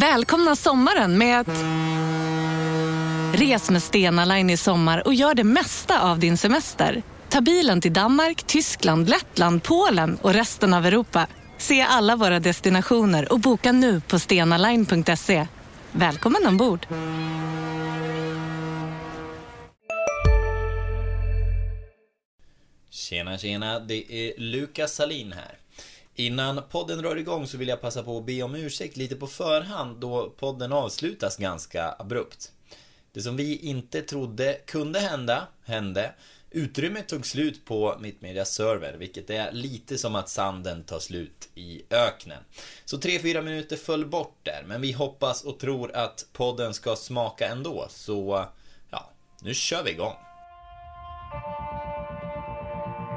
Välkomna sommaren med att... Res med Stena Line i sommar och gör det mesta av din semester. Ta bilen till Danmark, Tyskland, Lettland, Polen och resten av Europa. Se alla våra destinationer och boka nu på stenaline.se. Välkommen ombord! Tjena tjena, det är Lukas Salin här. Innan podden drar igång så vill jag passa på att be om ursäkt lite på förhand då podden avslutas ganska abrupt. Det som vi inte trodde kunde hända, hände. Utrymmet tog slut på Mittmedias server, vilket är lite som att sanden tar slut i öknen. Så 3-4 minuter föll bort där, men vi hoppas och tror att podden ska smaka ändå, så ja, nu kör vi igång.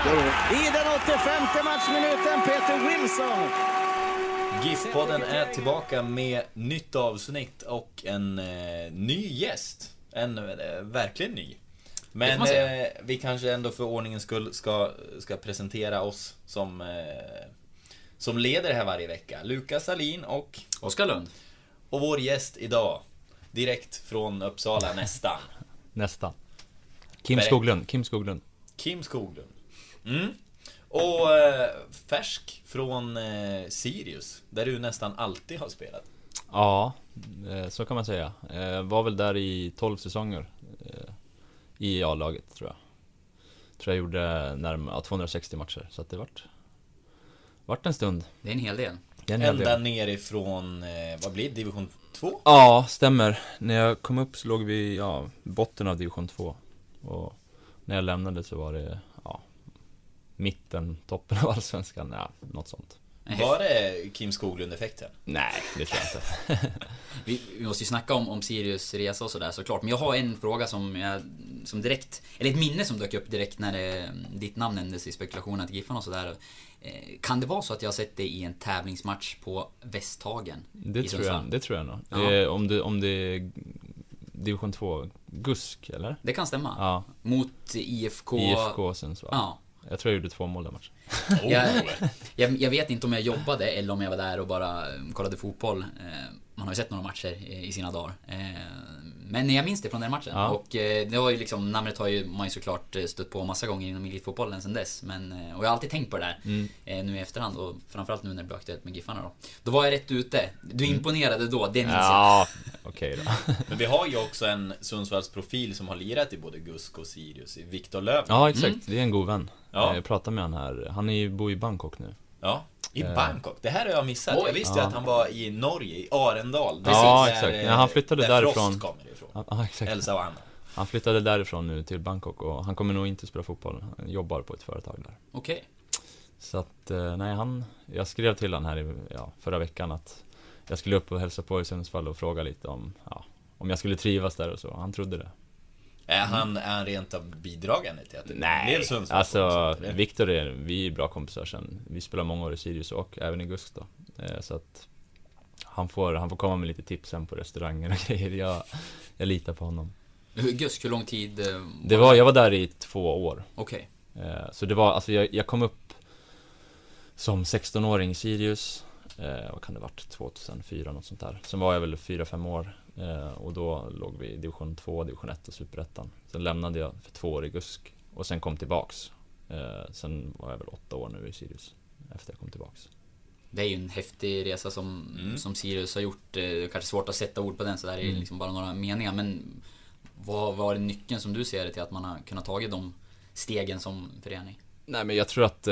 I den 85 matchminuten. Peter Wilson. GIF-podden är tillbaka med nytt avsnitt och en eh, ny gäst. En eh, verkligen ny. Men eh, vi kanske ändå för ordningens skull ska, ska presentera oss som, eh, som leder det här varje vecka. Lukas Salin och, Oskar Lund. och vår gäst idag. Direkt från Uppsala nästan. Nästan. Kim. Skoglund. Kim Skoglund. Kim Skoglund. Mm. Och eh, färsk från eh, Sirius, där du nästan alltid har spelat. Ja, eh, så kan man säga. Eh, Var väl där i 12 säsonger. eh, I A-laget tror jag. Tror jag gjorde närmare ja, 260 matcher. Så att det vart, vart en stund. Det är en hel del. En hel Ända del. nerifrån, eh, vad blir det, division 2? Ja, stämmer. När jag kom upp så låg vi i ja, botten av division 2. Och när jag lämnade så var det mitten, toppen av allsvenskan. Ja, något sånt. Var det Kim Skoglund-effekten? Nej, det tror jag inte. Vi, vi måste ju snacka om, om Sirius resa och sådär såklart. Men jag har en fråga som jag, som direkt, eller ett minne som dök upp direkt när det, ditt namn nämndes i spekulationen till Giffen och sådär. Eh, Kan det vara så att jag har sett dig i en tävlingsmatch på Västhagen? Det tror, jag, det tror jag nog. Ja. Eh, om, det, om det är division 2 GUSK, eller? Det kan stämma. Ja, Mot IFK... IFK Sundsvall. Ja. Jag tror jag gjorde två mål den matchen. Jag, jag, jag vet inte om jag jobbade eller om jag var där och bara eh, kollade fotboll. Man har ju sett några matcher i sina dagar. Eh, Men jag minns det från den matchen. Ja. Och eh, det var ju liksom, namnet har ju man ju såklart eh, stött på massa gånger inom elitfotbollen sen dess. Men, och jag har alltid tänkt på det där. Mm. Nu i efterhand och framförallt nu när det blev aktuellt med Giffarna då. Då var jag rätt ute. Du imponerade då, det minns jag. Ja, okej då. Men vi har ju också en Sundsvalls-profil som har lirat i både GUSK och Sirius, i Viktor Löv. Ja, exakt. Det är en god vän. Ja. Jag pratade med han här. Han är ju, bor i Bangkok nu. Ja, i Eh. Bangkok. Det här har jag missat. Oj. Jag visste ju Ja. att han var i Norge, i Arendal. Ja, Där, exakt. eh, Ja, han flyttade där därifrån. Frost kommer ifrån. Ja, ja, exakt. Elsa och Anna. Han flyttade därifrån nu till Bangkok och han kommer nog inte spela fotboll. Han jobbar på ett företag där. Okej. Så att, eh, nej han, jag skrev till han här i, ja, förra veckan att jag skulle upp och hälsa på i Sundsvall och fråga lite om, ja, om jag skulle trivas där och så. Han trodde det. Är han, är han rent av bidragande till att det blev Nej, Sundsvall? alltså Viktor är, vi är bra kompisar sen. Vi spelar många år i Sirius och även i GUSK då. Eh, Så att han får, han får komma med lite tips sen på restauranger och grejer. Jag, jag litar på honom. Gusk, hur lång tid? eh, Det var, jag var där i två år. Okej. Eh, Så det var, alltså jag, jag kom upp som 16-åring i Sirius. Vad kan det varit? 2004 något sånt där. Sen var jag väl 4-5 år. Eh, och då låg vi i division 2, division 1 och superettan. Sen lämnade jag för två år i GUSK. Och sen kom tillbaks. Eh, sen var jag väl åtta år nu i Sirius. Efter jag kom tillbaks. Det är ju en häftig resa som, Mm. som Sirius har gjort. Eh, Det är kanske svårt att sätta ord på den så där är Mm. liksom bara några meningar. Men vad är nyckeln som du ser det till att man har kunnat tagit de stegen som förening? Nej men jag tror att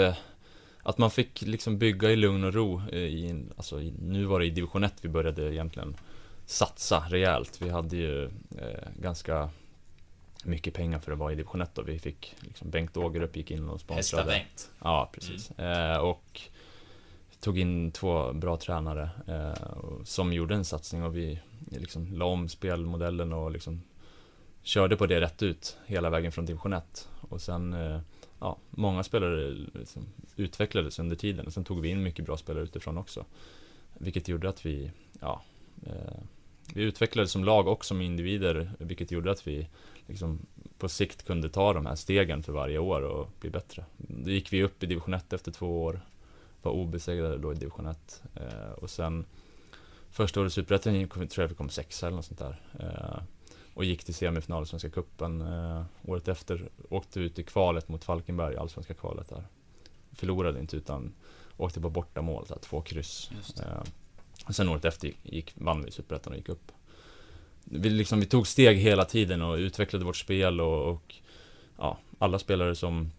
Att man fick liksom bygga i lugn och ro i, alltså, Nu var det i division 1 vi började egentligen Satsa rejält. Vi hade ju eh, ganska Mycket pengar för att vara i division 1 och vi fick liksom Bengt Ågerup gick in och sponsrade Hästa Bengt. Ja, precis. Eh, och tog in två bra tränare eh, som gjorde en satsning och vi liksom la om spelmodellen och liksom körde på det rätt ut hela vägen från division 1. Och sen, eh, ja, många spelare liksom utvecklades under tiden och sen tog vi in mycket bra spelare utifrån också. Vilket gjorde att vi, ja, eh, vi utvecklades som lag och som individer, vilket gjorde att vi liksom på sikt kunde ta de här stegen för varje år och bli bättre. Då gick vi upp i division 1 efter två år, var obesegrade då i division 1 eh, och sen första året i Superettan tror jag vi kom sexa eller något sånt där. Eh, och gick till semifinal i Svenska Cupen. Eh, året efter åkte ut i kvalet mot Falkenberg, allsvenska kvalet där. Förlorade inte utan åkte på bortamål, så här, två kryss. Eh, sen året efter gick, vann vi Superettan och gick upp. Vi, liksom, vi tog steg hela tiden och utvecklade vårt spel och, och ja, alla spelare som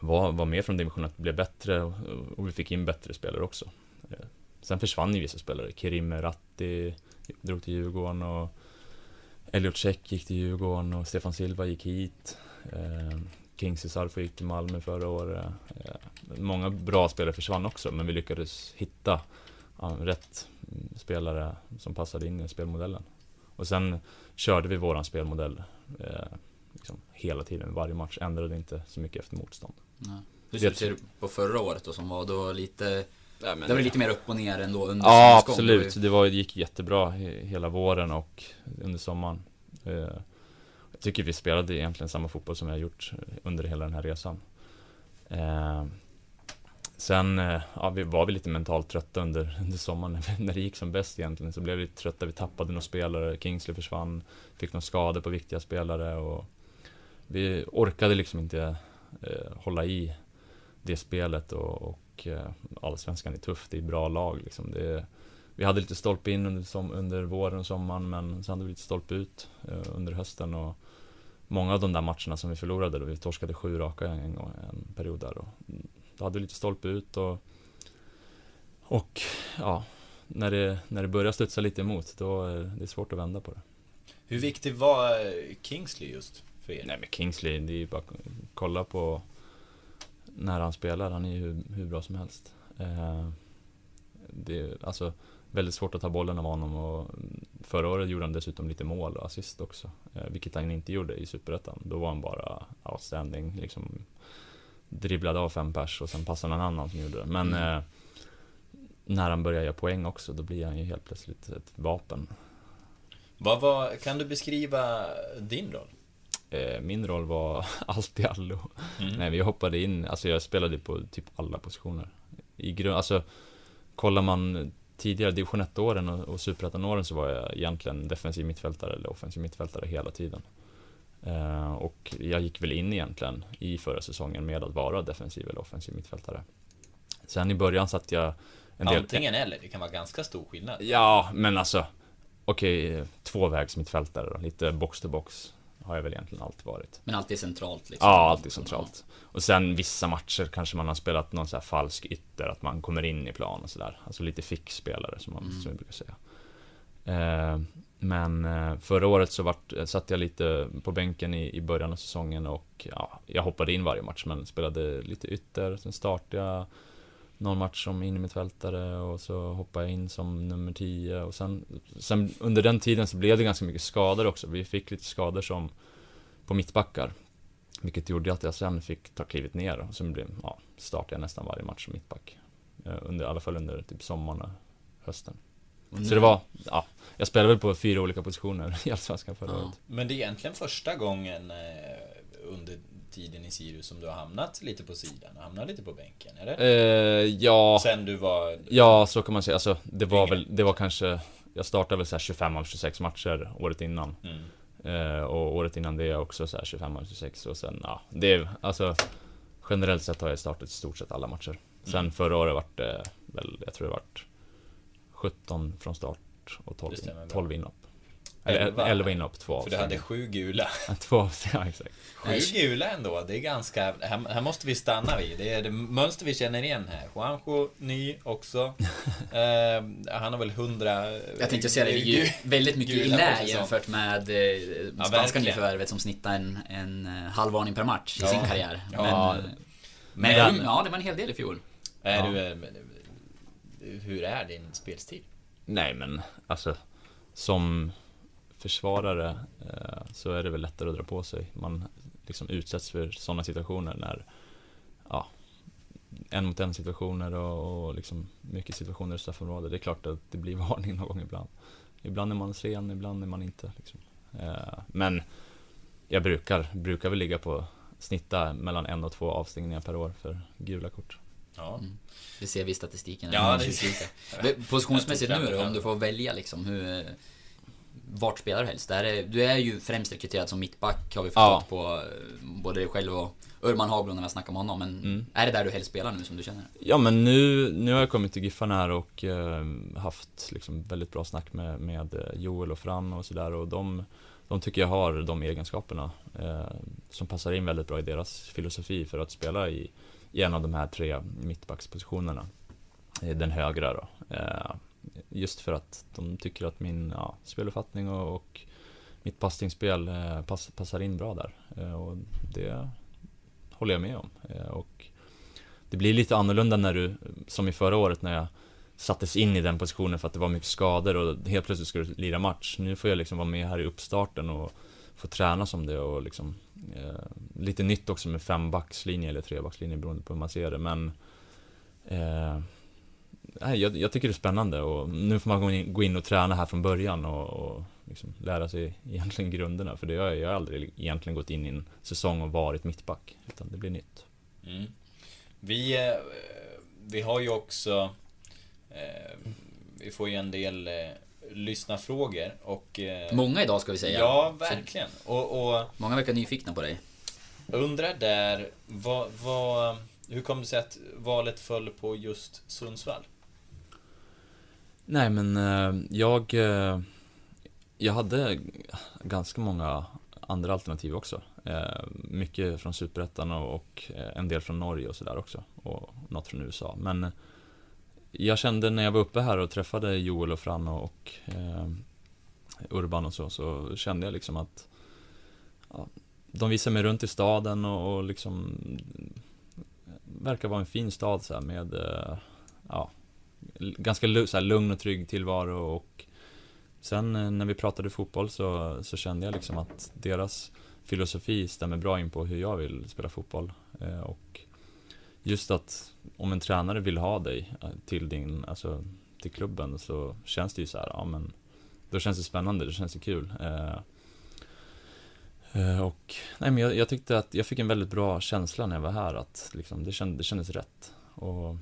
var, var med från division 1 blev bättre och, och vi fick in bättre spelare också. Eh, sen försvann ju vissa spelare. Kerim Ratti drog till Djurgården och Elliot Check gick till Djurgården och Stefan Silva gick hit. Eh, Kingsley Sarfo gick till Malmö förra året. Eh, många bra spelare försvann också, men vi lyckades hitta ja, rätt spelare som passade in i spelmodellen. Och sen körde vi våran spelmodell eh, liksom hela tiden, varje match. Ändrade inte så mycket efter motstånd. Nej. Hur ser du på förra året då som var då lite Ja, det var lite mer upp och ner ändå under Ja absolut, det, var, det gick jättebra hela våren och under sommaren. Eh, jag tycker vi spelade egentligen samma fotboll som vi har gjort under hela den här resan. Sen eh, ja, vi var vi lite mentalt trötta under, under sommaren när det gick som bäst egentligen. Så blev vi trötta, vi tappade några spelare, Kingsley försvann, fick några skador på viktiga spelare och vi orkade liksom inte eh, hålla i det spelet och, och eh, allsvenskan är tuff, det är bra lag liksom. Det, vi hade lite stolpe in under, som, under våren och sommaren men sen hade vi lite stolpe ut eh, under hösten och många av de där matcherna som vi förlorade då vi torskade sju raka en, en period där och då hade vi lite stolpe ut och och ja, när det, när det börjar studsa lite emot då är det svårt att vända på det. Hur viktig var Kingsley just för er? Nej men Kingsley, det är ju bara att kolla på när han spelar. Han är ju hur, hur bra som helst. Eh, det är alltså väldigt svårt att ta bollen av honom och förra året gjorde han dessutom lite mål och assist också. Eh, vilket han inte gjorde i Superettan. Då var han bara outstanding. Liksom, dribblade av fem pers och sen passade någon annan som gjorde det. Men mm. eh, när han börjar göra poäng också, då blir han ju helt plötsligt ett vapen. Vad var, kan du beskriva din roll? Eh, min roll var allt i allo. Mm. Nej, vi hoppade in, alltså jag spelade på typ alla positioner. I grund, alltså, kollar man tidigare division 1-åren och, och superettan-åren så var jag egentligen defensiv mittfältare eller offensiv mittfältare hela tiden. Uh, och jag gick väl in egentligen i förra säsongen med att vara defensiv eller offensiv mittfältare. Sen i början satt jag en del... Antingen eller, det kan vara ganska stor skillnad. Ja, men alltså Okej, okay, tvåvägs mittfältare då, lite box to box har jag väl egentligen alltid varit. Men alltid centralt liksom? Ja, alltid centralt. Och sen vissa matcher kanske man har spelat någon så här falsk ytter, att man kommer in i plan och sådär. Alltså lite fixspelare som, man, mm. som brukar säga. Eh, men eh, förra året så vart, eh, satt jag lite på bänken i, i början av säsongen och ja, jag hoppade in varje match men spelade lite ytter. Sen startade jag någon match som innermittfältare och så hoppade jag in som nummer 10 och sen, sen under den tiden så blev det ganska mycket skador också. Vi fick lite skador som på mittbackar. Vilket gjorde att jag sen fick ta klivet ner och sen blev, ja, startade jag nästan varje match som mittback. Eh, under, I alla fall under typ sommaren och hösten. Mm. Så det var, ja, jag spelade väl på fyra olika positioner i Allsvenskan förra ja. året. Men det är egentligen första gången eh, under tiden i Sirius som du har hamnat lite på sidan och hamnat lite på bänken, eller? Eh, ja... Sen du var... Ja, så kan man säga. Alltså, det var väl, det var kanske... Jag startade väl så 25 av 26 matcher året innan. Mm. Eh, och året innan det också så 25 av 26 och sen, ja, det är alltså... Generellt sett har jag startat i stort sett alla matcher. Sen mm. förra året vart det väl, jag tror det vart 17 från start och 12, 12 inhopp. Eller 11 inhopp, två För du hade sju gula. två, ja exakt. Sju gula ändå, det är ganska... Här, här, måste vi stanna vid. Det är det mönster vi känner igen här. Juanjo, ny också. uh, han har väl hundra... Jag tänkte säga det, ligger ju väldigt mycket i lä jämfört med eh, spanska nyförvärvet som snittar en, en eh, halv varning per match ja. i sin karriär. Men, ja. men, men, ja, det var en hel del i fjol. Är ja. du hur är din spelstil? Nej men alltså som försvarare eh, så är det väl lättare att dra på sig. Man liksom utsätts för sådana situationer när ja, en mot en situationer och, och liksom mycket situationer i straffområdet. Det är klart att det blir varning någon gång ibland. Ibland är man sen, ibland är man inte. Liksom. Eh, men jag brukar, brukar väl ligga på snitta mellan en och två avstängningar per år för gula kort. Ja. Mm. Det ser vi i statistiken. Ja, det Positionsmässigt nu då, om du får välja liksom hur... Vart spelar du helst? Är, du är ju främst rekryterad som mittback har vi förstått ja. på eh, både dig själv och Urban Haglund när vi snackat med honom. Men mm. är det där du helst spelar nu som du känner? Ja men nu, nu har jag kommit till Giffarna här och eh, haft liksom väldigt bra snack med, med eh, Joel och Fran och sådär och de, de tycker jag har de egenskaperna eh, som passar in väldigt bra i deras filosofi för att spela i, i en av de här tre mittbackspositionerna. Eh, den högra då. Eh, just för att de tycker att min ja, speluppfattning och, och mitt passningsspel eh, pass, passar in bra där. Eh, och det håller jag med om. Eh, och det blir lite annorlunda när du, som i förra året när jag sattes in i den positionen för att det var mycket skador och helt plötsligt ska du lira match. Nu får jag liksom vara med här i uppstarten och få träna som det och liksom eh, Lite nytt också med fembackslinje eller trebackslinje beroende på hur man ser det men eh, jag, jag, tycker det är spännande och nu får man gå in, och träna här från början och, och liksom lära sig egentligen grunderna. För det har jag aldrig egentligen gått in i en säsong och varit mittback. Utan det blir nytt. Mm. Vi, eh, vi har ju också vi får ju en del eh, lyssnarfrågor och... Många idag ska vi säga. Ja, verkligen. Och, och Många verkar nyfikna på dig. Undrar där, vad, vad, hur kom det sig att valet föll på just Sundsvall? Nej men jag jag hade ganska många andra alternativ också. Eh, mycket från Superettan och, eh, en del från Norge och sådär också. Och något från USA. Men jag kände när jag var uppe här och träffade Joel och Fran och, eh, Urban och så, så kände jag liksom att ja, de visade mig runt i staden och, och liksom verkar vara en fin stad så här, med eh, ja, ganska så här, lugn och trygg tillvaro och Sen eh, när vi pratade fotboll så, så kände jag liksom att deras filosofi stämmer bra in på hur jag vill spela fotboll. Eh, och just att om en tränare vill ha dig eh, till din, alltså till klubben så känns det ju så här, ja men då känns det spännande, det känns det kul. Eh, eh, och nej men jag, jag, tyckte att jag fick en väldigt bra känsla när jag var här att liksom, det, känd, det kändes rätt. Och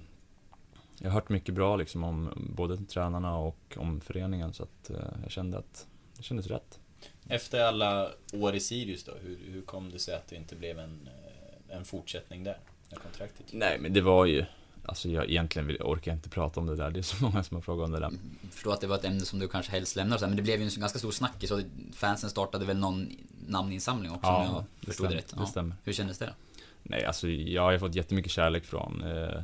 jag har hört mycket bra liksom om både tränarna och om föreningen så att eh, jag kände att det kändes rätt. Efter alla år i Sirius då, hur, hur kom det sig att det inte blev en, en fortsättning där? När kontraktet Nej men det var ju Alltså jag egentligen vill, orkar jag inte prata om det där, det är så många som har frågat om det där. Jag förstår att det var ett ämne som du kanske helst lämnar men det blev ju en ganska stor snackis och fansen startade väl någon namninsamling också ja, om jag förstod det, rätt. Ja. Det stämmer. Hur kändes det? Nej alltså jag har fått jättemycket kärlek från eh,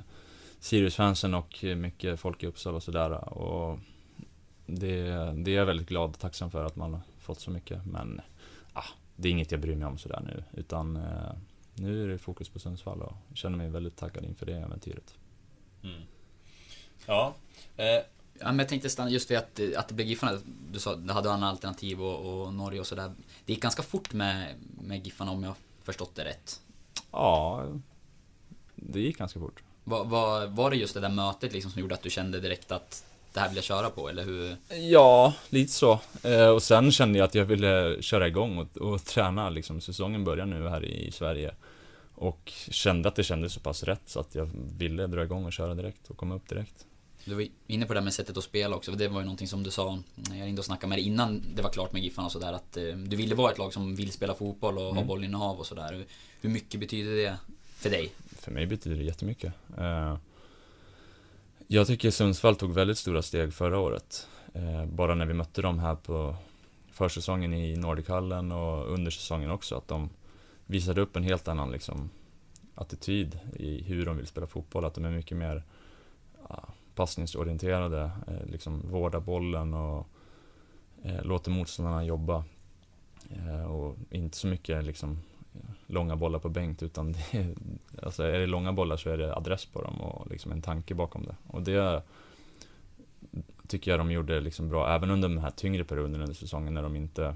Sirius-fansen och mycket folk i Uppsala och sådär. Och det, det är jag väldigt glad och tacksam för att man har fått så mycket. Men ah, det är inget jag bryr mig om sådär nu. Utan eh, fokus på Sundsvall och känner mig väldigt taggad inför det äventyret. Mm. Ja. Eh. Ja, men jag tänkte stanna just vid att, att det blev Giffarna. Du sa att du hade andra alternativ och, och Norge och sådär. Det gick ganska fort med, med Giffarna om jag förstått det rätt. Ja, det gick ganska fort. Var, var, var det just det där mötet liksom som gjorde att du kände direkt att det här vill jag köra på, eller hur? Ja, lite så. Eh, och sen kände jag att jag ville köra igång och, och träna liksom. Säsongen börjar nu här i Sverige. Och kände att det kändes så pass rätt så att jag ville dra igång och köra direkt och komma upp direkt. Du var inne på det här med sättet att spela också, det var ju någonting som du sa, jag ringde och snackade med dig innan det var klart med Giffarna och sådär, att eh, du ville vara ett lag som vill spela fotboll och mm. ha bollinnehav och sådär. Hur mycket betyder det för dig? För mig betyder det jättemycket. Eh, jag tycker Sundsvall tog väldigt stora steg förra året. Eh, bara när vi mötte dem här på försäsongen i Nordichallen och under säsongen också, att de visade upp en helt annan liksom, attityd i hur de vill spela fotboll. Att de är mycket mer ja, passningsorienterade, eh, liksom vårdar bollen och eh, låter motståndarna jobba. Eh, och inte så mycket liksom, långa bollar på bänk utan det är, alltså är det långa bollar så är det adress på dem och liksom en tanke bakom det. Och det, tycker jag de gjorde liksom bra, även under de här tyngre perioderna under säsongen när de inte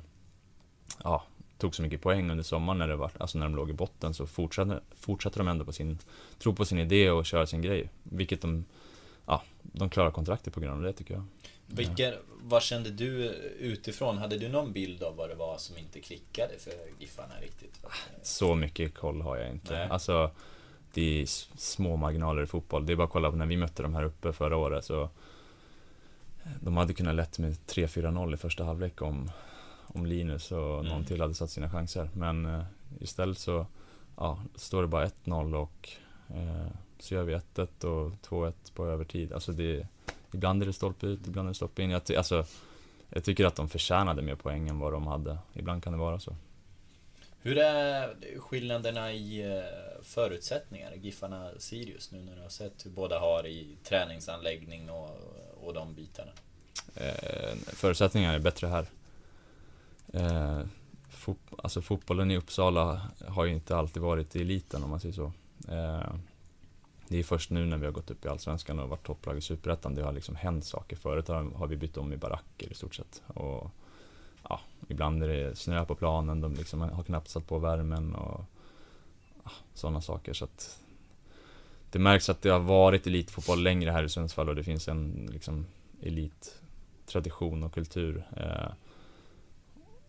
ja, tog så mycket poäng under sommaren när, det var, alltså när de låg i botten så fortsatte, fortsatte de ändå på sin, tro på sin idé och köra sin grej. Vilket de, ja, de klarar kontraktet på grund av det tycker jag. Vilken, vad kände du utifrån? Hade du någon bild av vad det var som inte klickade för Giffarna riktigt? Så mycket koll har jag inte. Nej. Alltså, det är små marginaler i fotboll. Det är bara att kolla på när vi mötte dem här uppe förra året så de hade kunnat lett med 3-4-0 i första halvlek om, om Linus och mm. någon till hade satt sina chanser. Men uh, istället så ja, står det bara 1-0 och uh, så gör vi 1-1 och 2-1 på övertid. Alltså det, ibland är det stolpe ut, ibland är det stolpe in. Jag, alltså, jag tycker att de förtjänade mer poäng än vad de hade. Ibland kan det vara så. Hur är skillnaderna i eh, förutsättningar, Giffarna Sirius, nu när du har sett hur båda har i träningsanläggning och, och de bitarna? Eh, förutsättningarna är bättre här. Eh, fot, alltså fotbollen i Uppsala har ju inte alltid varit i eliten om man säger så. Eh, det är först nu när vi har gått upp i Allsvenskan och varit topplag i Superettan det har liksom hänt saker. Förut har vi bytt om i baracker i stort sett. Och, ja, ibland är det snö på planen, de liksom har knappt satt på värmen och ja, sådana saker. Så att det märks att det har varit elitfotboll längre här i Sundsvall och det finns en liksom, elittradition och kultur. Eh,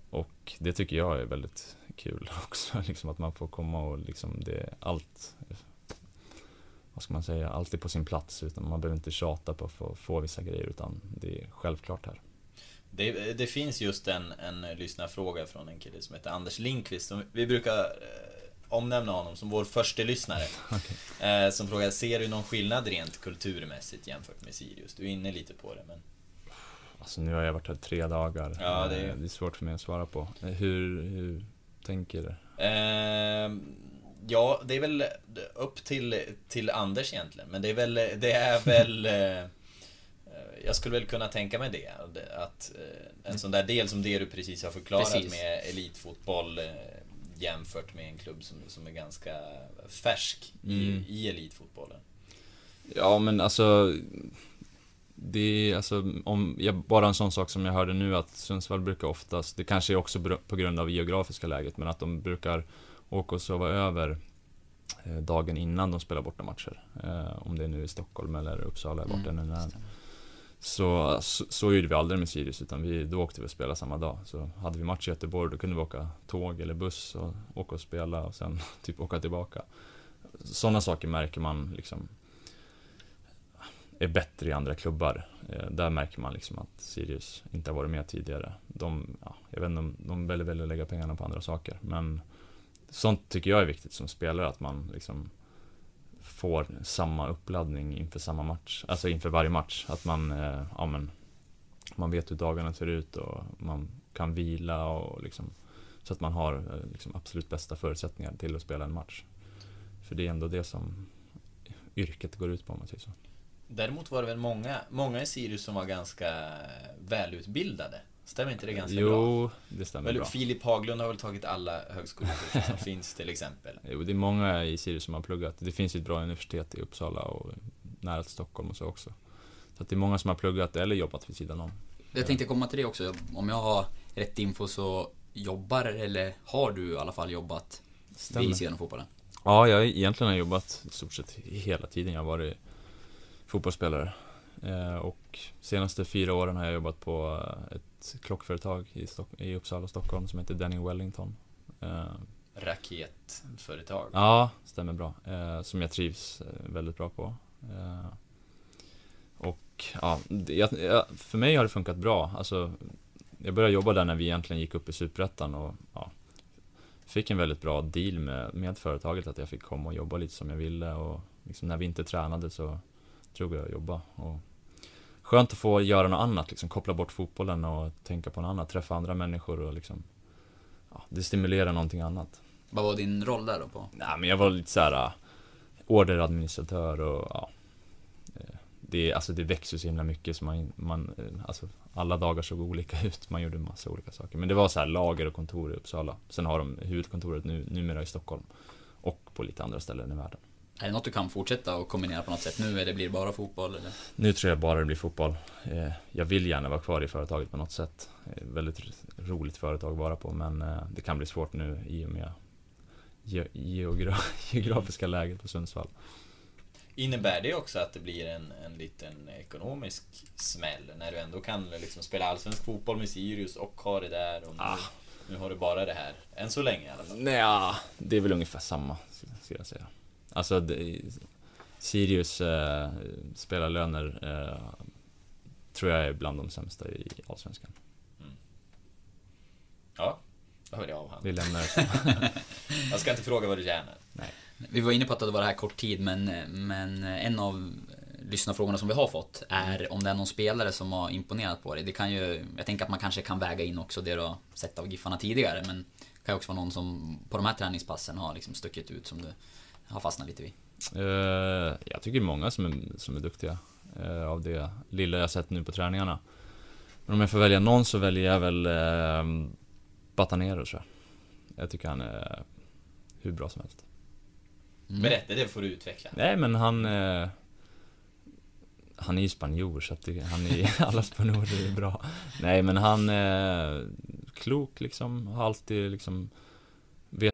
och det tycker jag är väldigt kul också, liksom att man får komma och liksom det, allt vad ska man säga, alltid på sin plats. Utan man behöver inte tjata på att få, få vissa grejer, utan det är självklart här. Det, det, finns just en, en lyssnarfråga från en kille som heter Anders Linkvist. Som vi brukar eh, omnämna honom som vår första lyssnare. okay. eh, som frågar, ser du någon skillnad rent kulturmässigt jämfört med Sirius? Du är inne lite på det, men... Alltså nu har jag varit här tre dagar. Ja, det, är... Eh, det är svårt för mig att svara på. Eh, hur, hur tänker du? Eh, Ja, det är väl upp till, till Anders egentligen. Men det är väl, det är väl... Eh, jag skulle väl kunna tänka mig det. Att en sån där del som det du precis har förklarat precis. med elitfotboll jämfört med en klubb som, som är ganska färsk i, mm. i elitfotbollen. Ja, men alltså... Det är alltså, om, ja, bara en sån sak som jag hörde nu att Sundsvall brukar oftast, det kanske är också på grund av geografiska läget, men att de brukar åka och sova över eh, dagen innan de spelar bortamatcher. Eh, om det är nu i Stockholm eller Uppsala, eller vart mm, det. Så, så, så gjorde vi aldrig med Sirius, utan vi, då åkte vi och spelade samma dag. Så hade vi match i Göteborg, då kunde vi åka tåg eller buss och åka och spela och sen typ åka tillbaka. Sådana saker märker man liksom är bättre i andra klubbar. Eh, där märker man liksom att Sirius inte har varit med tidigare. De, ja, jag vet inte, de väljer väl att lägga pengarna på andra saker, men sånt tycker jag är viktigt som spelare, att man liksom får samma uppladdning inför samma match, alltså inför varje match. Att man, eh, ja men, man vet hur dagarna ser ut och man kan vila och liksom, så att man har eh, liksom, absolut bästa förutsättningar till att spela en match. För det är ändå det som yrket går ut på om man säger så. Däremot var det väl många, många i Sirius som var ganska välutbildade. Stämmer inte det ganska jo, bra? Jo, det stämmer väl, bra. Filip Haglund har väl tagit alla högskolekurser som finns till exempel? Jo, det är många i Sirius som har pluggat. Det finns ju ett bra universitet i Uppsala och nära till Stockholm och så också. Så att det är många som har pluggat eller jobbat vid sidan om. Jag tänkte komma till det också. Om jag har rätt info så jobbar, eller har du i alla fall jobbat Stämmer. vid sidan av fotbollen? Ja, jag har egentligen jobbat i stort sett hela tiden jag har varit fotbollsspelare. Eh, och senaste fyra åren har jag jobbat på ett klockföretag i, Stock i Uppsala och Stockholm som heter Denning Wellington. Eh, Raketföretag? Ja, stämmer bra. Eh, som jag trivs eh, väldigt bra på. Eh, och ja, för mig har det funkat bra. Alltså, jag började jobba där när vi egentligen gick upp i Superettan och ja, fick en väldigt bra deal med, med företaget att jag fick komma och jobba lite som jag ville och liksom när vi inte tränade så jag och jobba. Och skönt att få göra något annat, liksom koppla bort fotbollen och tänka på något annat, träffa andra människor och liksom ja, Det stimulerar någonting annat. Vad var din roll där då på? Nej men jag var lite såhär äh, orderadministratör och ja eh, det, alltså det växer så himla mycket så man, man eh, alltså alla dagar såg olika ut, man gjorde massa olika saker. Men det var så här lager och kontor i Uppsala. Sen har de huvudkontoret nu, numera i Stockholm. Och på lite andra ställen i världen. Är det något du kan fortsätta och kombinera på något sätt nu eller blir det bara fotboll? Eller? Nu tror jag bara det blir fotboll. Eh, jag vill gärna vara kvar i företaget på något sätt. Väldigt roligt företag att vara på men eh, det kan bli svårt nu i och med geogra geografiska läget på Sundsvall. Innebär det också att det blir en, en liten ekonomisk smäll när du ändå kan liksom spela allsvensk fotboll med Sirius och ha det där och nu, ah. nu har du bara det här. Än så länge i alla fall. Nej, det är väl ungefär samma, skulle jag säga. Alltså, det, Sirius eh, spelarlöner eh, tror jag är bland de sämsta i Allsvenskan. Mm. Ja, då hörde jag av han. Vi lämnar Jag ska inte fråga vad du tjänar. Nej. Vi var inne på att det var det här kort tid, men, men en av lyssnarfrågorna som vi har fått är om det är någon spelare som har imponerat på dig. Det kan ju, jag tänker att man kanske kan väga in också det du har sett av Giffarna tidigare, men det kan ju också vara någon som på de här träningspassen har liksom stuckit ut som du har fastnat lite vid. Uh, jag tycker många som är, som är duktiga uh, av det lilla jag sett nu på träningarna. Men om jag får välja någon så väljer jag väl uh, Batanero tror jag. Jag tycker han är hur bra som helst. Mm. Berätta, det får du utveckla. Nej men han... Eh, han är ju spanjor så att det, han är alla spanjorer är bra. Nej men han är eh, klok liksom, har alltid liksom vet...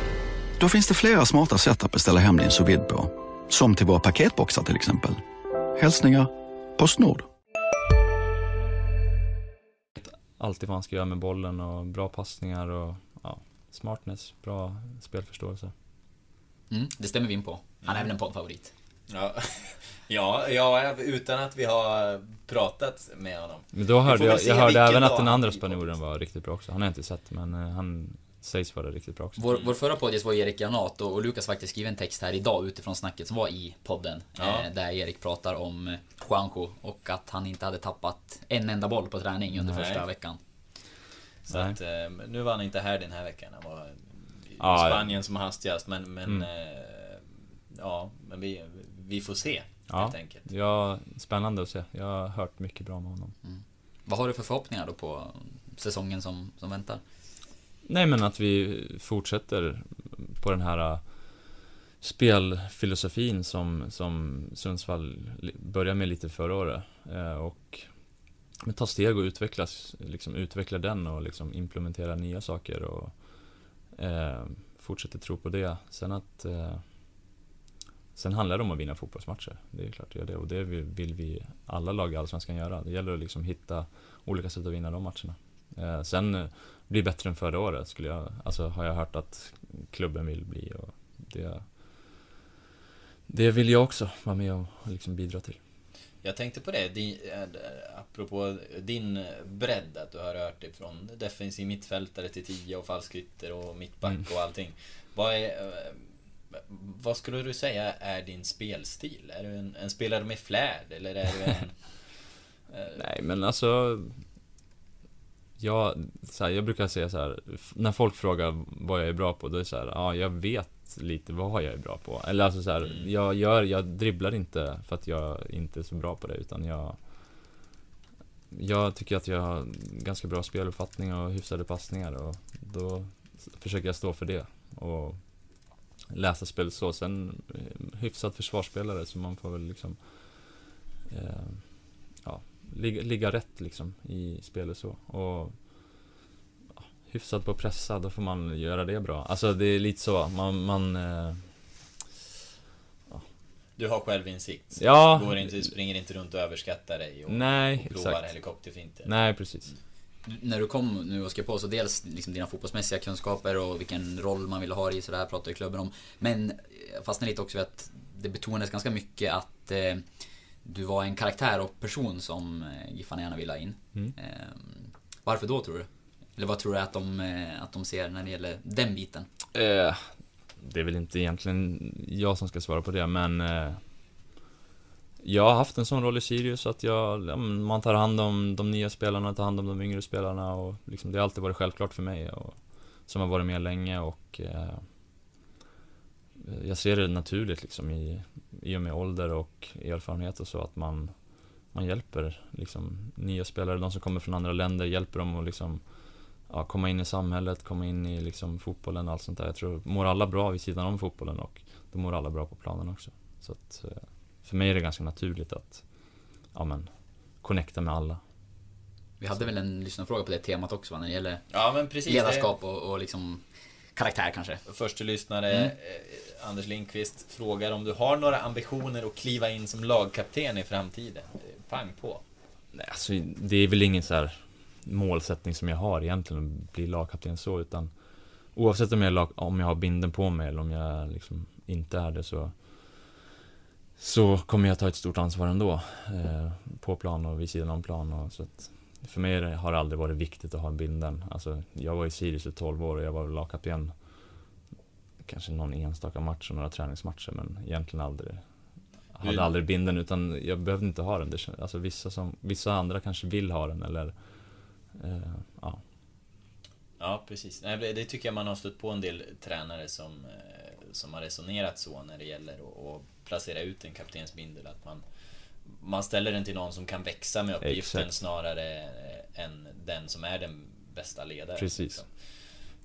Då finns det flera smarta sätt att beställa hem din sous på. Som till våra paketboxar till exempel. Hälsningar Postnord. Alltid vad han ska göra med bollen och bra passningar och ja, smartness, bra spelförståelse. Mm, det stämmer vi in på. Han är väl en poddfavorit. Ja. ja, ja, utan att vi har pratat med honom. Men då hörde jag, jag hörde även att den andra spanjoren var riktigt bra också. Han har jag inte sett, men eh, han sägs vara riktigt bra också. Vår, vår förra poddgäst var Erik Granat och, och Lukas faktiskt skrev en text här idag utifrån snacket som var i podden. Ja. Eh, där Erik pratar om Juanjo och att han inte hade tappat en enda boll på träning under Nej. första veckan. Så att, eh, nu var han inte här den här veckan. Han var i ja, Spanien som hastigast. Men, men mm. eh, ja, men vi, vi får se. Ja, helt enkelt. ja, spännande att se. Jag har hört mycket bra med honom. Mm. Vad har du för förhoppningar då på säsongen som, som väntar? Nej men att vi fortsätter på den här äh, spelfilosofin som, som Sundsvall började med lite förra året. Äh, och men ta steg och utvecklas, liksom utveckla den och liksom implementera nya saker och äh, eh, fortsätta tro på det. Sen att eh, Sen handlar det om att vinna fotbollsmatcher. Det är klart det gör det och det vill vi alla lag i Allsvenskan göra. Det gäller att liksom hitta olika sätt att vinna de matcherna. Eh, sen bli bättre än förra året skulle jag, alltså har jag hört att klubben vill bli och det det vill jag också vara med och liksom bidra till. Jag tänkte på det, din, äh, apropå din bredd, att du har rört dig från defensiv mittfältare till tia och falskytter och mittback mm. och allting. Vad, är, vad skulle du säga är din spelstil? Är du en, en spelare med flärd eller är du en... Nej men alltså jag, så här, jag brukar säga så här, när folk frågar vad jag är bra på, då är det så här, ja, jag vet lite vad jag är bra på. Eller alltså så här, jag gör, jag dribblar inte för att jag inte är så bra på det, utan jag jag tycker att jag har ganska bra speluppfattning och hyfsade passningar och då försöker jag stå för det och läsa spelet så. Sen eh, hyfsad försvarsspelare så man får väl liksom eh, ligga, ligga rätt liksom i spelet så. Och ja, hyfsat på pressa, då får man göra det bra. Alltså det är lite så, man... man eh, ja. Du har självinsikt? Ja. Går inte, springer inte runt och överskattar dig och, nej, och provar helikopterfinter? Nej, precis. När du kom nu och skrev på så dels liksom dina fotbollsmässiga kunskaper och vilken roll man vill ha i sådär pratar ju klubben om. Men jag fastnade lite också vid att det betonades ganska mycket att eh, du var en karaktär och person som eh, Giffarna gärna vill ha in. Mm. Ehm, varför då tror du? Eller vad tror du att de, eh, att de ser när det gäller den biten? Eh, det är väl inte egentligen jag som ska svara på det, men eh, jag har haft en sån roll i Sirius att jag, ja, man tar hand om de nya spelarna, tar hand om de yngre spelarna och liksom, det har alltid varit självklart för mig och, som har varit med länge och eh, jag ser det naturligt liksom i, i och med ålder och erfarenhet och så att man, man hjälper liksom nya spelare, de som kommer från andra länder, hjälper dem att liksom ja, komma in i samhället, komma in i liksom fotbollen och allt sånt där. Jag tror, mår alla bra vid sidan om fotbollen och då mår alla bra på planen också. Så att, eh, för mig är det ganska naturligt att, ja men, connecta med alla. Vi hade väl en lyssnarfråga på det temat också va, när det gäller ja, men precis, ledarskap och, och liksom karaktär kanske. Första lyssnare, mm. eh, Anders Lindqvist, frågar om du har några ambitioner att kliva in som lagkapten i framtiden? Pang på. Nej, alltså det är väl ingen så här målsättning som jag har egentligen, att bli lagkapten så, utan oavsett om jag, lag, om jag har binden på mig eller om jag liksom inte är det så så kommer jag ta ett stort ansvar ändå. Eh, på plan och vid sidan om plan. Och, så att, för mig har det aldrig varit viktigt att ha binden. Alltså, jag var i Sirius i 12 år och jag var lagkapten kanske någon enstaka match och några träningsmatcher men egentligen aldrig hade aldrig binden utan jag behövde inte ha den. Det, alltså vissa, som, vissa andra kanske vill ha den eller eh, ja. Ja precis. Det tycker jag man har stött på en del tränare som, eh, som har resonerat så när det gäller att placera ut en kaptensbindel. Att man, man ställer den till någon som kan växa med uppgiften Exakt. snarare än den som är den bästa ledaren. Precis. Liksom.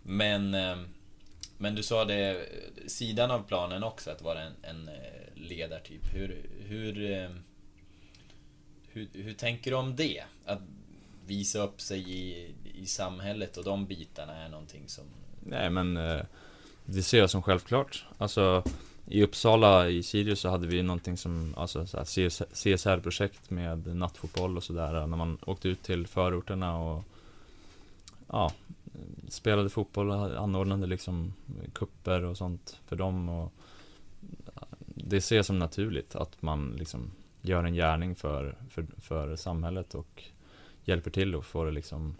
Men, eh, men du sa det, sidan av planen också, att vara en, en ledartyp. Hur, hur, hur, hur tänker du om det? Att visa upp sig i, i samhället och de bitarna är någonting som... Nej men, eh, det ser jag som självklart. Alltså, i Uppsala, i Sirius, så hade vi någonting som, alltså CSR-projekt med nattfotboll och sådär, när man åkte ut till förorterna och ja, spelade fotboll, anordnade liksom kupper och sånt för dem och det ser som naturligt att man liksom gör en gärning för, för, för samhället och hjälper till och får det liksom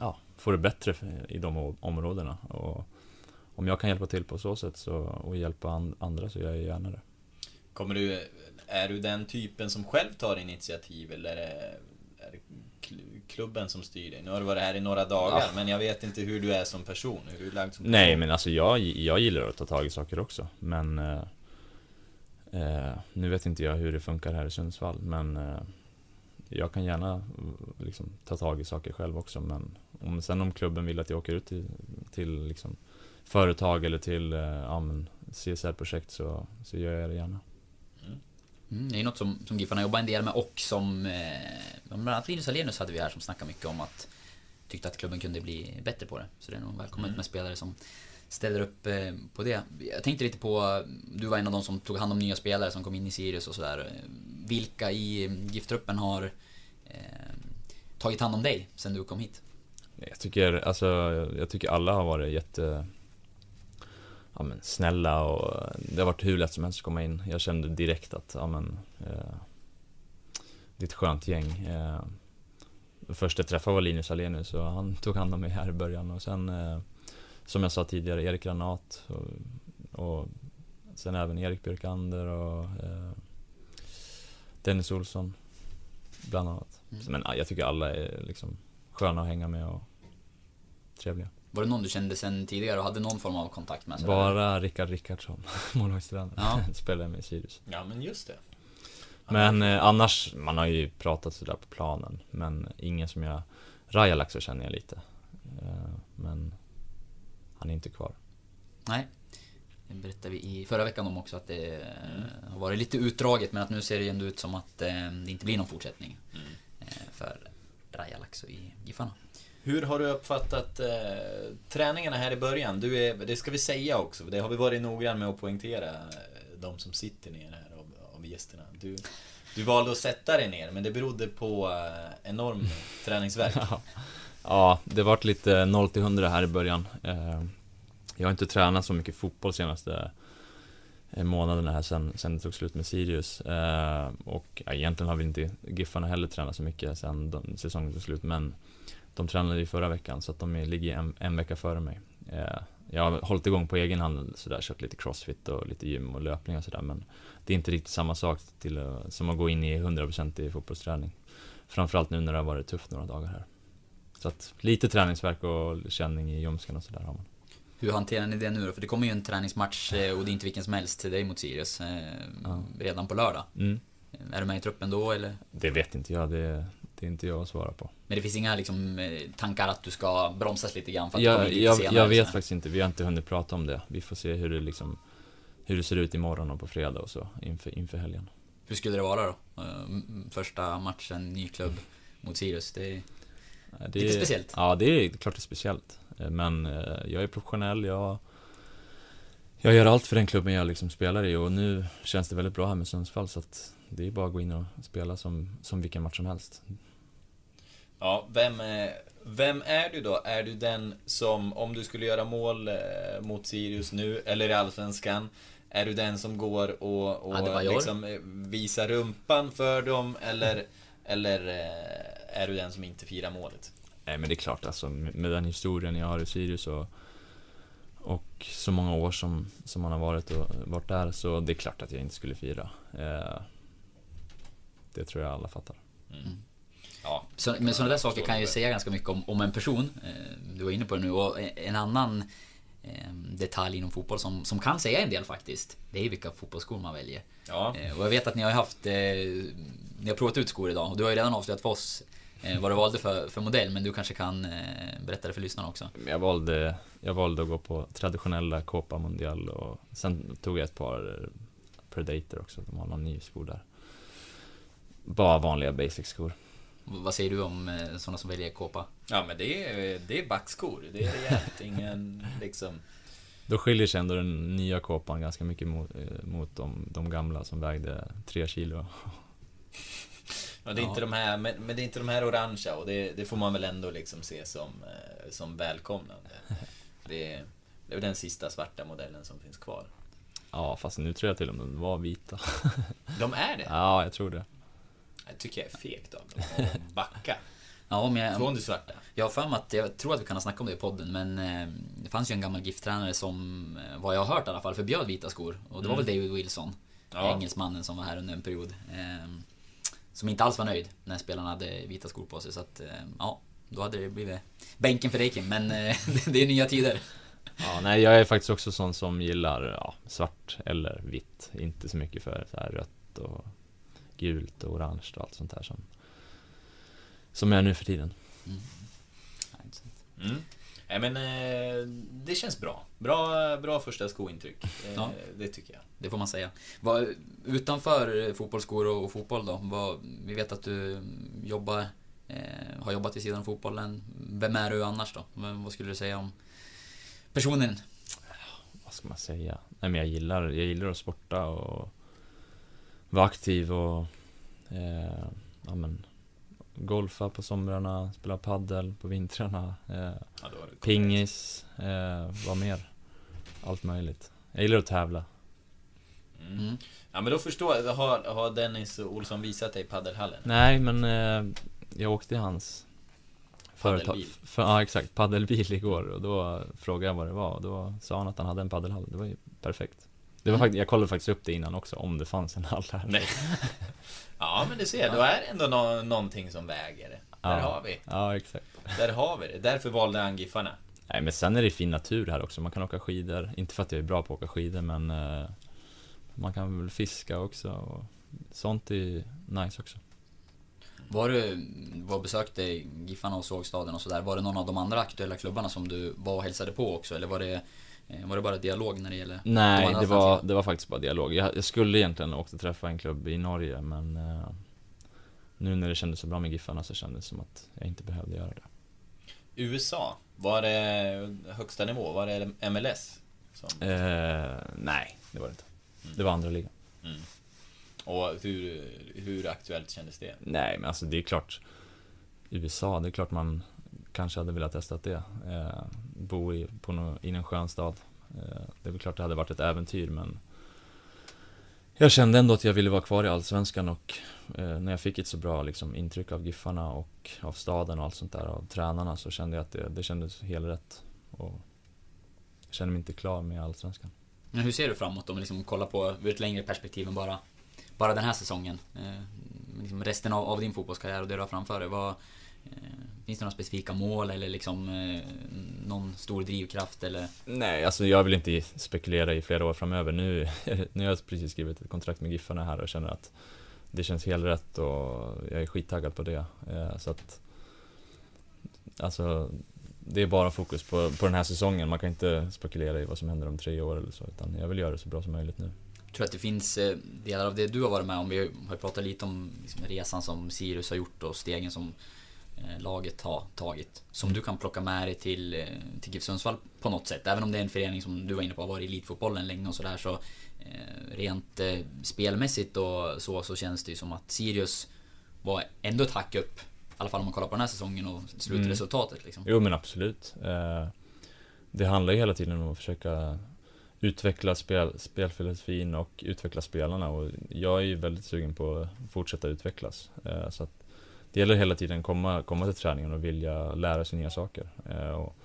ja, får det bättre i de områdena. Och om jag kan hjälpa till på så sätt så, och hjälpa andra så gör jag gärna det. Kommer du, är du den typen som själv tar initiativ eller är det, är det klubben som styr dig? Nu har du varit här i några dagar, ja. men jag vet inte hur du är som person. Hur du är som person. Nej, men alltså jag, jag gillar att ta tag i saker också, men eh, eh, Nu vet inte jag hur det funkar här i Sundsvall, men eh, jag kan gärna liksom, ta tag i saker själv också, men om, sen om klubben vill att jag åker ut till, till liksom, företag eller till eh, ja, CSR-projekt så, så gör jag det gärna. Mm, det är något som, som Giffarna jobbar en del med och som eh, bland annat Linus Alenius hade vi här som snackade mycket om att tyckte att klubben kunde bli bättre på det. Så det är nog välkommet mm. med spelare som ställer upp eh, på det. Jag tänkte lite på, du var en av de som tog hand om nya spelare som kom in i Sirius och sådär. Vilka i GIF-truppen har eh, tagit hand om dig sen du kom hit? Jag tycker, alltså, jag tycker alla har varit jätte ja, men, snälla och det har varit hur lätt som helst att komma in. Jag kände direkt att, ja men, eh, det är ett skönt gäng. Eh, första träffade var Linus Alenius och han tog hand om mig här i början och sen eh, som jag sa tidigare, Erik Granat och, och sen även Erik Björkander och eh, Dennis Olsson bland annat. Mm. Men jag tycker alla är liksom sköna att hänga med och trevliga. Var det någon du kände sen tidigare och hade någon form av kontakt med? Bara Rickard Rickardsson, målvaktstränare. Ja. Spelade med Sirius. Ja, men just det. Men eh, annars, man har ju pratat sådär på planen, men ingen som jag... Rajalaxo känner jag lite. Eh, men han är inte kvar. Nej. Det berättade vi i förra veckan om också att det mm. har varit lite utdraget men att nu ser det ändå ut som att eh, det inte blir någon fortsättning. Mm. Eh, för Rajalaxo i Giffarna. Hur har du uppfattat eh, träningarna här i början? Du är, det ska vi säga också, det har vi varit noggrann med att poängtera, eh, de som sitter ner här av, av gästerna. Du, du valde att sätta dig ner, men det berodde på eh, enorm träningsverk. Ja, det vart lite 0 till 100 här i början. Eh, jag har inte tränat så mycket fotboll senaste eh, månaderna här sen, sen det tog slut med Sirius. Eh, och ja, egentligen har vi inte Giffarna heller tränat så mycket sen säsongen tog slut, men de tränade ju förra veckan så att de ligger en, en vecka före mig. jag har hållit igång på egen hand sådär, kört lite crossfit och lite gym och löpning och sådär men det är inte riktigt samma sak till, att- som att gå in i 100% i fotbollsträning. Framförallt nu när det har varit tufft några dagar här. Så att lite träningsverk och känning i ljumsken och sådär har man. Hur hanterar ni det nu då? För det kommer ju en träningsmatch eh, och det är inte vilken som helst till dig mot Sirius. eh, Ja. Redan på lördag. Mm. Är du med i truppen då eller? Det vet inte jag, det, det är inte jag att svara på. Men det finns inga liksom, eh, tankar att du ska bromsas lite grann för att Jag, jag, senare? jag vet så? faktiskt inte, vi har inte hunnit prata om det. Vi får se hur det liksom hur det ser ut imorgon och på fredag och så inför, inför helgen. Hur skulle det vara då? Eh, Första matchen, ny klubb mot Sirius. Det är Det lite speciellt. Ja, det är klart det är speciellt. Eh, Men jag är professionell, jag Jag gör allt för den klubben jag liksom spelar i och nu känns det väldigt bra här med Sundsvall så att Det är bara att gå in och spela som, som vilken match som helst. Ja, vem, eh, vem är du då? Är du den som, om du skulle göra mål eh, mot Sirius nu, eller i Allsvenskan, är du den som går och, och liksom eh, visar rumpan för dem, eller, eller är du den som inte firar målet? Nej men det är klart alltså med med den historien jag har i Sirius och Och så många år som, som man har varit och varit där så det är klart att jag inte skulle fira. Eh, det tror jag alla fattar. Mm. Ja, Så, men sådana där saker kan ju säga ganska mycket om, om en person. Eh, Du var inne på det nu. Och en annan eh, detalj inom fotboll som, som kan säga en del faktiskt. Det är vilka fotbollsskor man väljer. Ja, Eh, Och jag vet att ni har haft... Ni har provat ut skor idag och du har ju redan avslöjat för oss vad du valde för, för modell. Men du kanske kan berätta det för lyssnarna också. Jag valde, jag valde att gå på traditionella Copa Mundial och sen tog jag ett par Predator också, de har någon ny skor där. Bara vanliga basic skor. Vad säger du om eh, sådana som väljer kåpa? ja men det är, det är backskor. Det är rejält. Ingen liksom... Då skiljer sig ändå den nya Copan ganska mycket mot, eh, mot de, de gamla som vägde tre kilo. Ja, det är Ja. inte de här, men, men det är inte de här orangea och det, det får man väl ändå liksom se som, eh, som välkomnande. Det är, det är den sista svarta modellen som finns kvar. Ja, fast nu tror jag till och med de var vita. De är det? Ja, jag tror det. Det tycker jag är fegt av dem. att Backa. Ja, men jag, Från det svarta. Jag har för att, jag tror att vi kan ha snackat om det i podden, men eh, det fanns ju en gammal GIF-tränare som, eh, vad jag har hört i alla fall, förbjöd vita skor. Och det var väl David Wilson, Ja. engelsmannen som var här under en period. Eh, som inte alls var nöjd när spelarna hade vita skor på sig. Så att, eh, ja, då hade det blivit bänken för dig Kim. Men eh, det är nya tider. Ja, nej, jag är faktiskt också sån som gillar ja, svart eller vitt. Inte så mycket för så här rött och gult och orange och allt sånt där som, som jag är nu för tiden. Sant. Mm. Nej men eh, det känns bra. Bra, bra första skointryck. Eh, Ja. Det tycker jag. Det får man säga. Vad, utanför fotbollsskor och, och fotboll då? Vad, vi vet att du jobbar, eh, har jobbat vid sidan av fotbollen. Vem är du annars då? Vad, vad skulle du säga om personen? Vad ska man säga? Nej men jag gillar, jag gillar att sporta och vara aktiv och eh, ja, men, golfa på somrarna, spela paddel på vintrarna, eh, Ja, pingis, eh, vad mer? Allt möjligt. Jag gillar att tävla. Mm. Mm. Ja men då förstår jag. Har, har Dennis Olsson visat dig paddelhallen? Nej, men eh, jag åkte i hans företag. För, ja, exakt. Paddelbil igår och då frågade jag vad det var och då sa han att han hade en paddelhall. Det var ju perfekt. Det var faktiskt, jag kollade faktiskt upp det innan också, om det fanns en hall här. Nej. Ja men du ser, då är det ändå nå- någonting som väger. Där Ja. har vi. Ja, exakt. Där har vi det. Därför valde han Giffarna. Nej, men sen är det fin natur här också. Man kan åka skidor. Inte för att jag är bra på att åka skidor, men eh, man kan väl fiska också. Och sånt är nice också. Var du, var besökte Giffarna och såg staden och sådär. Var det någon av de andra aktuella klubbarna som du var och hälsade på också? Eller var det, var det bara dialog när det gäller de Nej, andra det var, det var faktiskt bara dialog. Jag, jag skulle egentligen åkt och träffa en klubb i Norge, men eh, nu när det kändes så bra med Giffarna så kändes det som att jag inte behövde göra det. USA. Var det högsta nivå? Var det MLS? Som, Eh, nej, det var det inte. Det var andra ligan. mm. Och hur, hur aktuellt kändes det? Nej, men alltså det är klart. USA, det är klart man kanske hade velat testa det. Eh, bo i, på no, i en skön stad. Eh, det är väl klart det hade varit ett äventyr, men jag kände ändå att jag ville vara kvar i Allsvenskan och eh, när jag fick ett så bra liksom, intryck av Giffarna och av staden och allt sånt där, av tränarna, så kände jag att det, det kändes helt rätt. Och känner mig inte klar med Allsvenskan. Men hur ser du framåt om vi liksom kollar på ur ett längre perspektiv än bara, bara den här säsongen? Eh, liksom resten av, av, din fotbollskarriär och det du har framför dig. Vad, finns det några specifika mål eller liksom eh, någon stor drivkraft eller? Nej, alltså jag vill inte spekulera i flera år framöver. Nu, nu har jag precis skrivit ett kontrakt med Giffarna här och känner att det känns helt rätt och jag är skittaggad på det. Eh, så att, alltså, det är bara fokus på, på den här säsongen. Man kan inte spekulera i vad som händer om tre år eller så, utan jag vill göra det så bra som möjligt nu. Jag tror att det finns eh, delar av det du har varit med om. Vi har pratat lite om liksom resan som Sirius har gjort och stegen som eh, laget har tagit. Som du kan plocka med dig till, till GIF Sundsvall på något sätt. Även om det är en förening som du var inne på har varit i elitfotbollen länge och sådär så Eh, rent eh, spelmässigt och så, så känns det ju som att Sirius var ändå ett hack upp. I alla fall om man kollar på den här säsongen och slutresultatet mm. liksom. Jo men absolut. Eh, det handlar ju hela tiden om att försöka utveckla spel, spelfilosofin och utveckla spelarna och jag är ju väldigt sugen på att fortsätta utvecklas. Så att det gäller hela tiden komma, komma till träningen och vilja lära sig nya saker. Och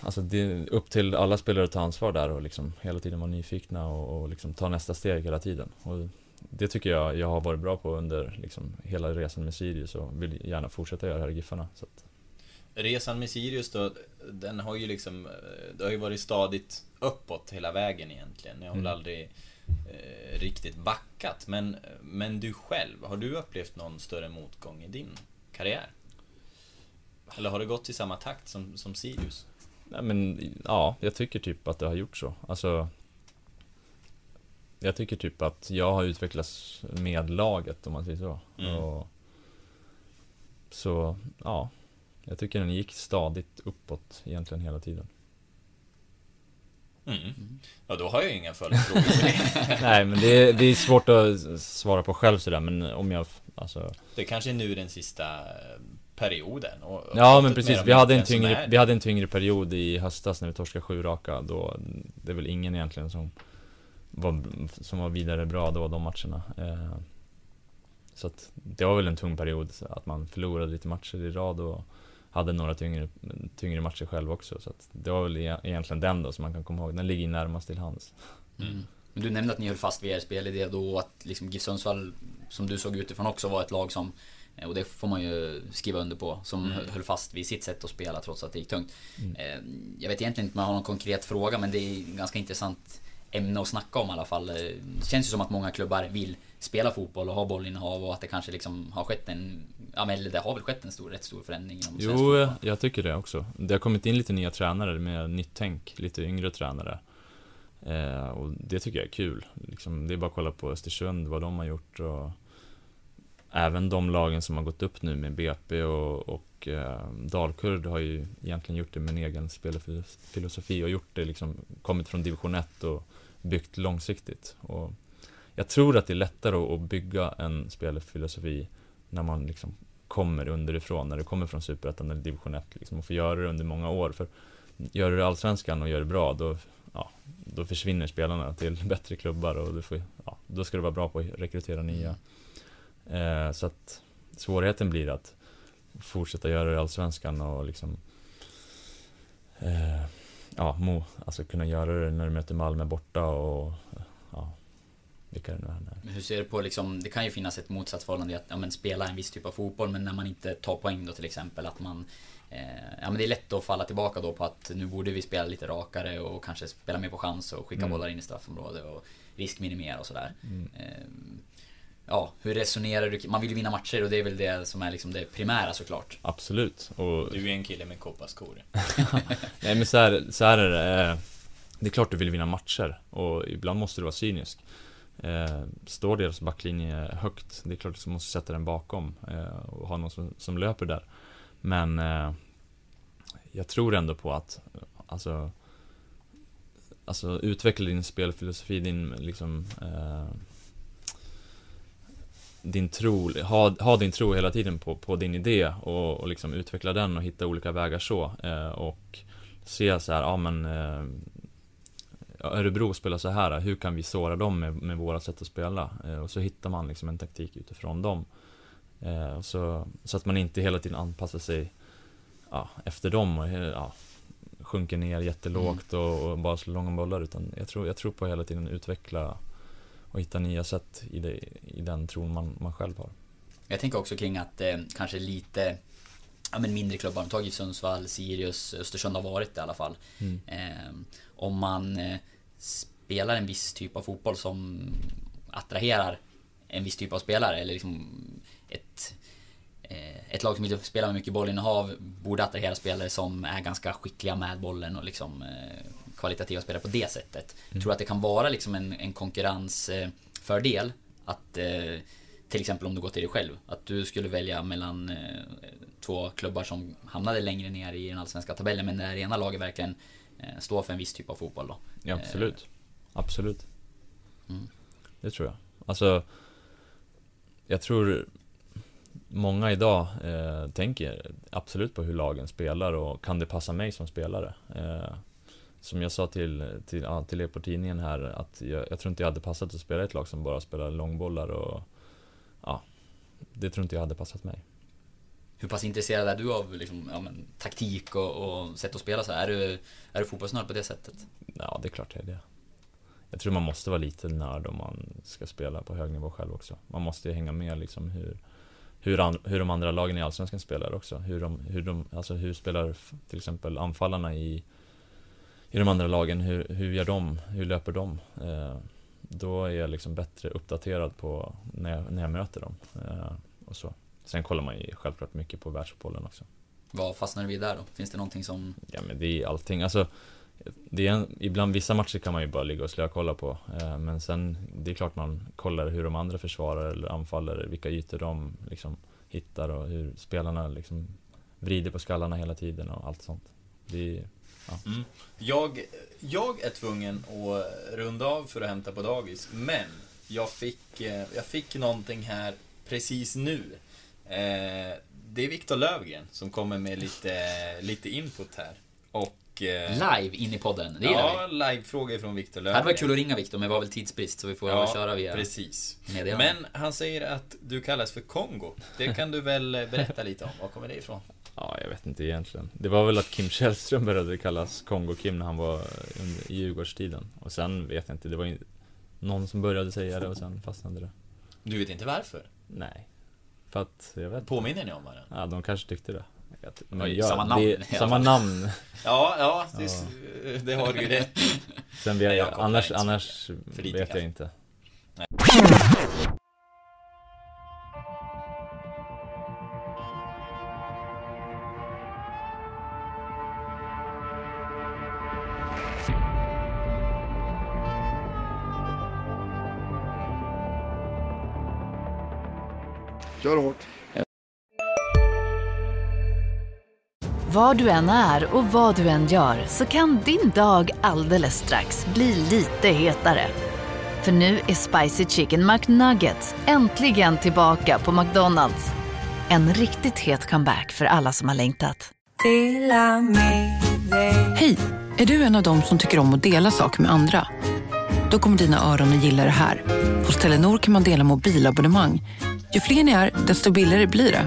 Alltså det är upp till alla spelare att ta ansvar där och liksom hela tiden vara nyfikna och, och liksom ta nästa steg hela tiden. Och det tycker jag jag har varit bra på under liksom hela resan med Sirius och vill gärna fortsätta göra här i Giffarna. Resan med Sirius då, den har ju liksom, det har ju varit stadigt uppåt hela vägen egentligen. Jag har mm. aldrig eh, riktigt backat. Men, men du själv, har du upplevt någon större motgång i din karriär? Eller har det gått i samma takt som, som Sirius? Nej men, ja, jag tycker typ att det har gjort så. Alltså... Jag tycker typ att jag har utvecklats med laget om man säger så. Mm. Och, så, ja. Jag tycker den gick stadigt uppåt egentligen hela tiden. Mm. Ja, då har jag inga följdfrågor. Nej, men det är, det är svårt att svara på själv sådär, men om jag, alltså... Det kanske är nu den sista perioden. Och, ja men precis, vi hade, en tyngre, vi hade en tyngre period i höstas när vi torskade sju raka. Då, det är väl ingen egentligen som var, som var vidare bra då, de matcherna. Eh, så att det var väl en tung period, att man förlorade lite matcher i rad och hade några tyngre, tyngre matcher själv också. Så det var väl e-, egentligen den då som man kan komma ihåg, den ligger närmast till hands. Mm. Men du nämnde att ni höll fast vid er spelidé då och att liksom GIF Sundsvall, som du såg utifrån också, var ett lag som Eh, och det får man ju skriva under på. Som mm. höll fast vid sitt sätt att spela trots att det gick tungt. Mm. Eh, jag vet egentligen inte om jag har någon konkret fråga men det är ganska intressant ämne att snacka om i alla fall. Det känns ju som att många klubbar vill spela fotboll och ha bollinnehav och att det kanske liksom har skett en... Ja men det har väl skett en stor, rätt stor förändring inom Jo, fotboll. jag tycker det också. Det har kommit in lite nya tränare med nytt tänk, lite yngre tränare. Eh, och det tycker jag är kul. Liksom, det är bara att kolla på Östersund, vad de har gjort och även de lagen som har gått upp nu med BP och, och eh, Dalkurd har ju egentligen gjort det med en egen spelfilosofi och gjort det liksom, kommit från division 1 och byggt långsiktigt. Och jag tror att det är lättare att bygga en spelfilosofi när man liksom kommer underifrån, när det kommer från Superettan eller division 1 liksom, och får göra det under många år. För gör du Allsvenskan och gör det bra, då, ja, då försvinner spelarna till bättre klubbar och du får, ja, då ska du vara bra på att rekrytera nya. Eh, så att svårigheten blir att fortsätta göra det i Allsvenskan och liksom eh, ja, må, alltså kunna göra det när du möter Malmö borta och ja, vilka det nu är. Men hur ser du på liksom, det kan ju finnas ett motsatt förhållande i att ja, men spela en viss typ av fotboll men när man inte tar poäng då till exempel att man eh, Ja men det är lätt att falla tillbaka då på att nu borde vi spela lite rakare och kanske spela mer på chans och skicka mm. bollar in i straffområdet och riskminimera och sådär. Mm. Eh, ja, hur resonerar du? Man vill ju vinna matcher och det är väl det som är liksom det primära såklart. Absolut. Och... Du är en kille med kopparskor. Nej men så här, så här är det. Eh, det är klart du vill vinna matcher och ibland måste du vara cynisk. Eh, står deras backlinje högt, det är klart att du måste sätta den bakom eh, och ha någon som, som löper där. Men eh, jag tror ändå på att, alltså, alltså utveckla din spelfilosofi, din liksom eh, din tro, ha, ha din tro hela tiden på, på din idé och, och liksom utveckla den och hitta olika vägar så. Eh, och se så här, ja men eh, Örebro spelar så här, hur kan vi såra dem med, med våra sätt att spela? Eh, och så hittar man liksom en taktik utifrån dem. Eh, så, så att man inte hela tiden anpassar sig ja, efter dem och ja, sjunker ner jättelågt Mm. och, och bara slår långa bollar utan jag tror, jag tror på hela tiden utveckla och hitta nya sätt i, det, i den tron man, man själv har. Jag tänker också kring att eh, kanske lite ja, men mindre klubbar, tag GIF Sundsvall, Sirius, Östersund har varit det i alla fall. Mm. Eh, om man eh, spelar en viss typ av fotboll som attraherar en viss typ av spelare eller liksom ett eh, ett lag som vill spela med mycket bollinnehav borde attrahera spelare som är ganska skickliga med bollen och liksom eh, kvalitativa spelare på det sättet. Jag tror att det kan vara liksom en, en konkurrensfördel att eh, till exempel om du går till dig själv, att du skulle välja mellan två klubbar som hamnade längre ner i den allsvenska tabellen men där ena laget verkligen står för en viss typ av fotboll då. Ja, absolut. Absolut. Mm. Det tror jag. Alltså, jag tror många idag eh, tänker absolut på hur lagen spelar och kan det passa mig som spelare? Eh, som jag sa till, till, ja, till er på tidningen här, att jag, jag tror inte jag hade passat att spela i ett lag som bara spelar långbollar och ja, det tror inte jag hade passat mig. Hur pass intresserad är du av liksom, ja, men, taktik och, och sätt att spela så? Är du, är du fotbollsnörd på det sättet? Ja, det är klart jag är det. Jag tror man måste vara lite nörd om man ska spela på hög nivå själv också. Man måste ju hänga med liksom hur, hur, an, hur de andra lagen i Allsvenskan spelar också. Hur de, hur de, alltså hur spelar till exempel anfallarna i, i de andra lagen, hur, hur gör de, hur löper de? Eh, då är jag liksom bättre uppdaterad på när jag, när jag möter dem. Eh, och så. Sen kollar man ju självklart mycket på världsfotbollen också. Vad fastnar du vid där då? Finns det någonting som... Ja men det är allting, alltså det är en, ibland vissa matcher kan man ju bara ligga och slökolla på eh, Men sen, det är klart man kollar hur de andra försvarar eller anfaller, vilka ytor de liksom hittar och hur spelarna liksom vrider på skallarna hela tiden och allt sånt Det är, ja. Mm. Jag, jag är tvungen att runda av för att hämta på dagis, men jag fick, eh, jag fick någonting här precis nu. Eh, Det är Viktor Lövgren som kommer med lite, lite input här. Och... eh, Live in i podden, det Ja, livefrågor från Viktor vi. Lövgren. Det hade varit kul att ringa Viktor, men vi har väl tidsbrist så vi får Ja, köra via precis. meddelande. Men han säger att du kallas för Kongo. Det kan du väl eh, berätta lite om. Var kommer det ifrån? ja, jag vet inte egentligen Det var väl att Kim Källström började kallas Kongo-Kim när han var under, i Djurgårdstiden Och sen vet jag inte, det var ju någon som började säga det och sen fastnade det Du vet inte varför? Nej För att, jag vet Påminner ni om varandra? Ja, de kanske tyckte det. Men Oj, jag, samma namn det, Samma namn. Ja, ja, det, det har du ju rätt. Sen vet Nej, jag, annars, annars vet jag inte. Kör Var du än är och vad du än gör så kan din dag alldeles strax bli lite hetare. För nu är Spicy Chicken McNuggets äntligen tillbaka på McDonalds. En riktigt het comeback för alla som har längtat. Hej! Är du en av dem som tycker om att dela saker med andra? Då kommer dina öron att gilla det här. Hos Telenor kan man dela mobilabonnemang. Ju fler ni är, desto billigare blir det.